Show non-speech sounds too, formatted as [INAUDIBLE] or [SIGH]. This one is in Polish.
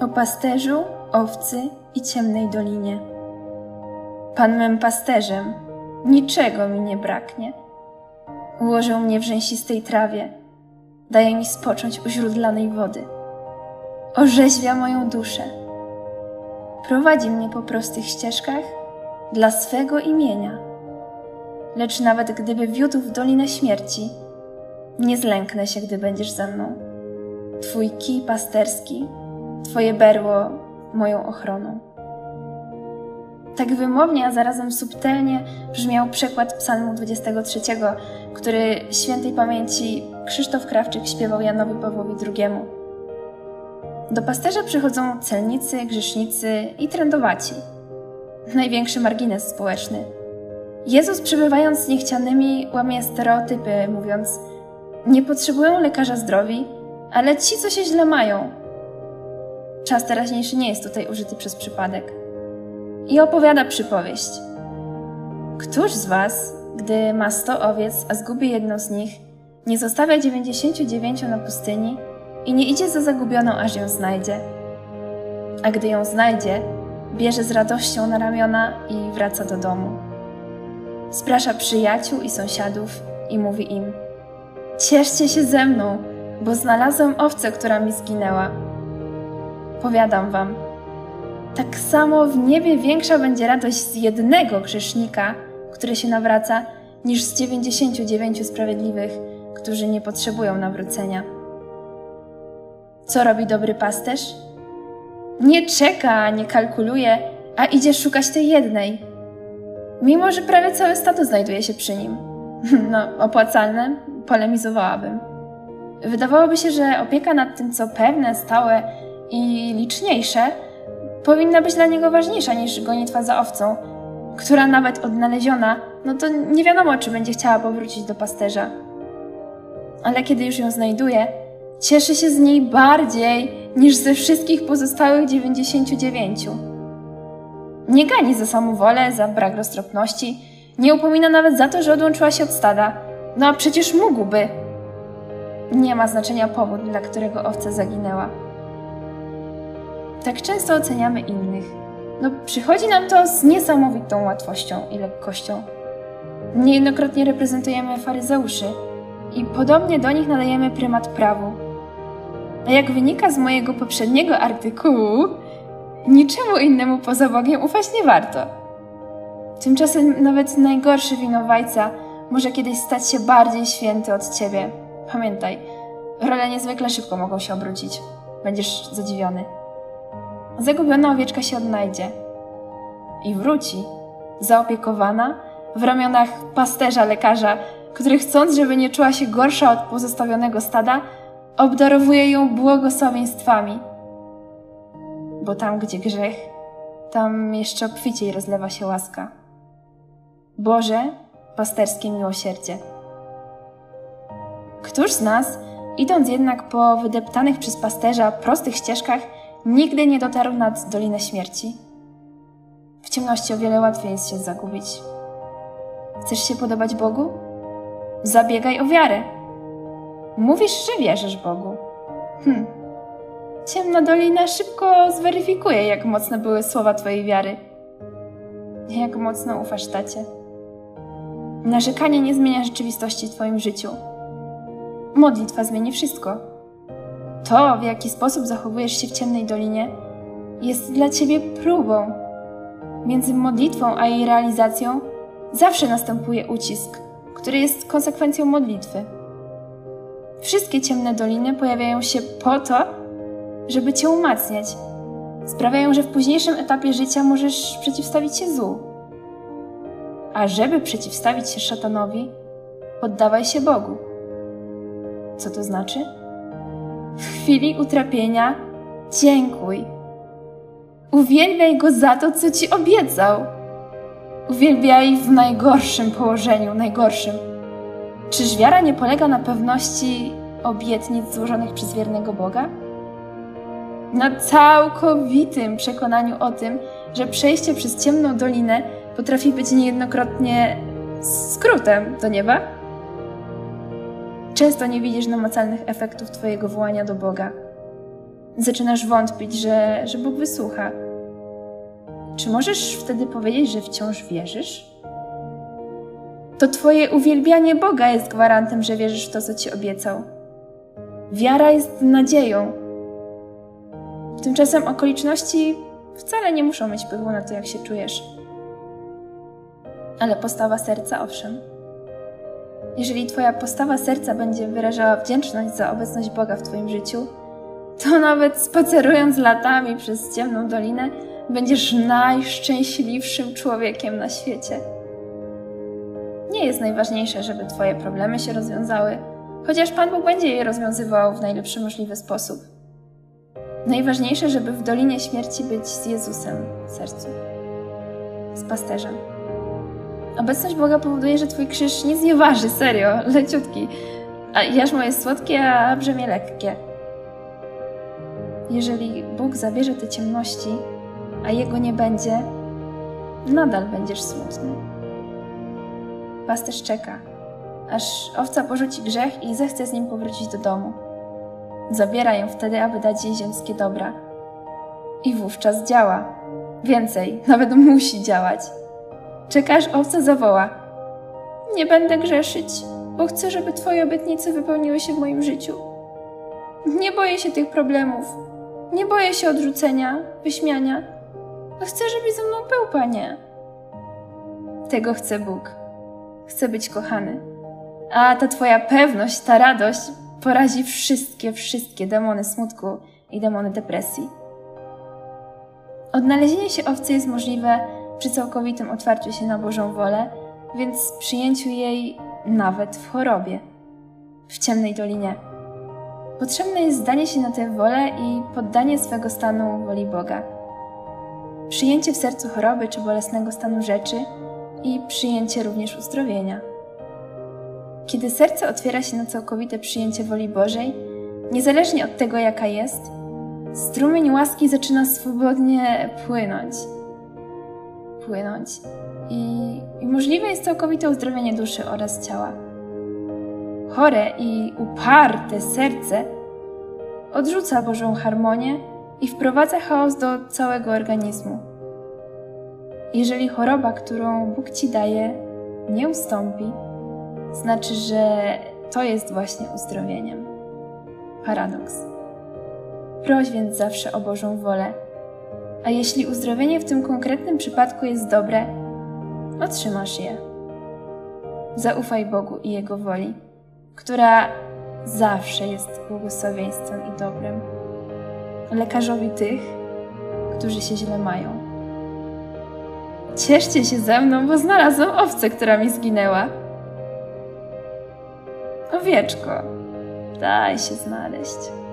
o pasterzu, owcy i ciemnej dolinie. Pan mym pasterzem, niczego mi nie braknie. Ułożył mnie w rzęsistej trawie, daje mi spocząć u źródlanej wody. Orzeźwia moją duszę. Prowadzi mnie po prostych ścieżkach dla swego imienia. Lecz nawet gdyby wiódł w dolinę śmierci, nie zlęknę się, gdy będziesz ze mną. Twój kij pasterski, Twoje berło moją ochroną. Tak wymownie, a zarazem subtelnie brzmiał przekład Psalmu 23, który świętej pamięci Krzysztof Krawczyk śpiewał Janowi Pawłowi II. Do pasterza przychodzą celnicy, grzesznicy i trędowaci. Największy margines społeczny. Jezus, przebywając z niechcianymi, łamie stereotypy, mówiąc: Nie potrzebują lekarza zdrowi, ale ci, co się źle mają. Czas teraźniejszy nie jest tutaj użyty przez przypadek. I opowiada przypowieść. Któż z was, gdy ma sto owiec, a zgubi jedną z nich, nie zostawia dziewięćdziesięciu dziewięciu na pustyni i nie idzie za zagubioną, aż ją znajdzie? A gdy ją znajdzie, bierze z radością na ramiona i wraca do domu. Sprasza przyjaciół i sąsiadów i mówi im: Cieszcie się ze mną, bo znalazłem owcę, która mi zginęła. Powiadam wam, tak samo w niebie większa będzie radość z jednego grzesznika, który się nawraca, niż z dziewięćdziesięciu dziewięciu sprawiedliwych, którzy nie potrzebują nawrócenia. Co robi dobry pasterz? Nie czeka, nie kalkuluje, a idzie szukać tej jednej. Mimo, że prawie cały stado znajduje się przy nim. [LAUGHS] No, opłacalne, polemizowałabym. Wydawałoby się, że opieka nad tym, co pewne, stałe i liczniejsze, powinna być dla niego ważniejsza niż gonitwa za owcą, która nawet odnaleziona, no to nie wiadomo, czy będzie chciała powrócić do pasterza. Ale kiedy już ją znajduje, cieszy się z niej bardziej niż ze wszystkich pozostałych 99. Nie gani za samowolę, za brak roztropności, nie upomina nawet za to, że odłączyła się od stada. No a przecież mógłby. Nie ma znaczenia powód, dla którego owca zaginęła. Tak często oceniamy innych. No, przychodzi nam to z niesamowitą łatwością i lekkością. Niejednokrotnie reprezentujemy faryzeuszy i podobnie do nich nadajemy prymat prawu. A jak wynika z mojego poprzedniego artykułu, niczemu innemu poza Bogiem ufać nie warto. Tymczasem nawet najgorszy winowajca może kiedyś stać się bardziej święty od ciebie. Pamiętaj, role niezwykle szybko mogą się obrócić. Będziesz zadziwiony. Zagubiona owieczka się odnajdzie i wróci, zaopiekowana, w ramionach pasterza lekarza, który chcąc, żeby nie czuła się gorsza od pozostawionego stada, obdarowuje ją błogosławieństwami. Bo tam, gdzie grzech, tam jeszcze obficiej rozlewa się łaska. Boże, pasterskie miłosierdzie. Któż z nas, idąc jednak po wydeptanych przez pasterza prostych ścieżkach, nigdy nie dotarł nad Dolinę Śmierci? W ciemności o wiele łatwiej jest się zagubić. Chcesz się podobać Bogu? Zabiegaj o wiarę. Mówisz, że wierzysz Bogu. Hm. Ciemna dolina szybko zweryfikuje, jak mocne były słowa Twojej wiary. Jak mocno ufasz tacie. Narzekanie nie zmienia rzeczywistości w Twoim życiu. Modlitwa zmieni wszystko. To, w jaki sposób zachowujesz się w ciemnej dolinie, jest dla Ciebie próbą. Między modlitwą a jej realizacją zawsze następuje ucisk, który jest konsekwencją modlitwy. Wszystkie ciemne doliny pojawiają się po to, żeby Cię umacniać. Sprawiają, że w późniejszym etapie życia możesz przeciwstawić się złu. A żeby przeciwstawić się szatanowi, poddawaj się Bogu. Co to znaczy? W chwili utrapienia dziękuj. Uwielbiaj go za to, co ci obiecał. Uwielbiaj w najgorszym położeniu, najgorszym. Czyż wiara nie polega na pewności obietnic złożonych przez wiernego Boga? Na całkowitym przekonaniu o tym, że przejście przez ciemną dolinę potrafi być niejednokrotnie skrótem do nieba? Często nie widzisz namacalnych efektów Twojego wołania do Boga. Zaczynasz wątpić, że, że Bóg wysłucha. Czy możesz wtedy powiedzieć, że wciąż wierzysz? To Twoje uwielbianie Boga jest gwarantem, że wierzysz w to, co Ci obiecał. Wiara jest nadzieją. Tymczasem okoliczności wcale nie muszą mieć wpływu na to, jak się czujesz. Ale postawa serca, owszem. Jeżeli Twoja postawa serca będzie wyrażała wdzięczność za obecność Boga w Twoim życiu, to nawet spacerując latami przez ciemną dolinę, będziesz najszczęśliwszym człowiekiem na świecie. Nie jest najważniejsze, żeby Twoje problemy się rozwiązały, chociaż Pan Bóg będzie je rozwiązywał w najlepszy możliwy sposób. Najważniejsze, żeby w Dolinie Śmierci być z Jezusem w sercu, z pasterzem. Obecność Boga powoduje, że Twój krzyż nie waży, serio, [LAUGHS] leciutki, a jarzmo jest słodkie, a brzemię lekkie. Jeżeli Bóg zabierze te ciemności, a Jego nie będzie, nadal będziesz smutny. Pasterz czeka, aż owca porzuci grzech i zechce z nim powrócić do domu. Zabiera ją wtedy, aby dać jej ziemskie dobra. I wówczas działa. Więcej, nawet musi działać. Czekasz, owca zawoła. Nie będę grzeszyć, bo chcę, żeby Twoje obietnice wypełniły się w moim życiu. Nie boję się tych problemów. Nie boję się odrzucenia, wyśmiania. Chcę, żebyś ze mną był, Panie. Tego chce Bóg. Chce być kochany. A ta Twoja pewność, ta radość porazi wszystkie, wszystkie demony smutku i demony depresji. Odnalezienie się owcy jest możliwe przy całkowitym otwarciu się na Bożą wolę, więc przyjęciu jej nawet w chorobie, w ciemnej dolinie. Potrzebne jest zdanie się na tę wolę i poddanie swego stanu woli Boga. Przyjęcie w sercu choroby czy bolesnego stanu rzeczy i przyjęcie również uzdrowienia. Kiedy serce otwiera się na całkowite przyjęcie woli Bożej, niezależnie od tego, jaka jest, strumień łaski zaczyna swobodnie płynąć. I, I możliwe jest całkowite uzdrowienie duszy oraz ciała. Chore i uparte serce odrzuca Bożą harmonię i wprowadza chaos do całego organizmu. Jeżeli choroba, którą Bóg ci daje, nie ustąpi, znaczy, że to jest właśnie uzdrowieniem. Paradoks. Proś więc zawsze o Bożą wolę. A jeśli uzdrowienie w tym konkretnym przypadku jest dobre, otrzymasz je. Zaufaj Bogu i Jego woli, która zawsze jest błogosławieństwem i dobrem. Lekarzowi tych, którzy się źle mają. Cieszcie się ze mną, bo znalazłam owcę, która mi zginęła. Owieczko, daj się znaleźć.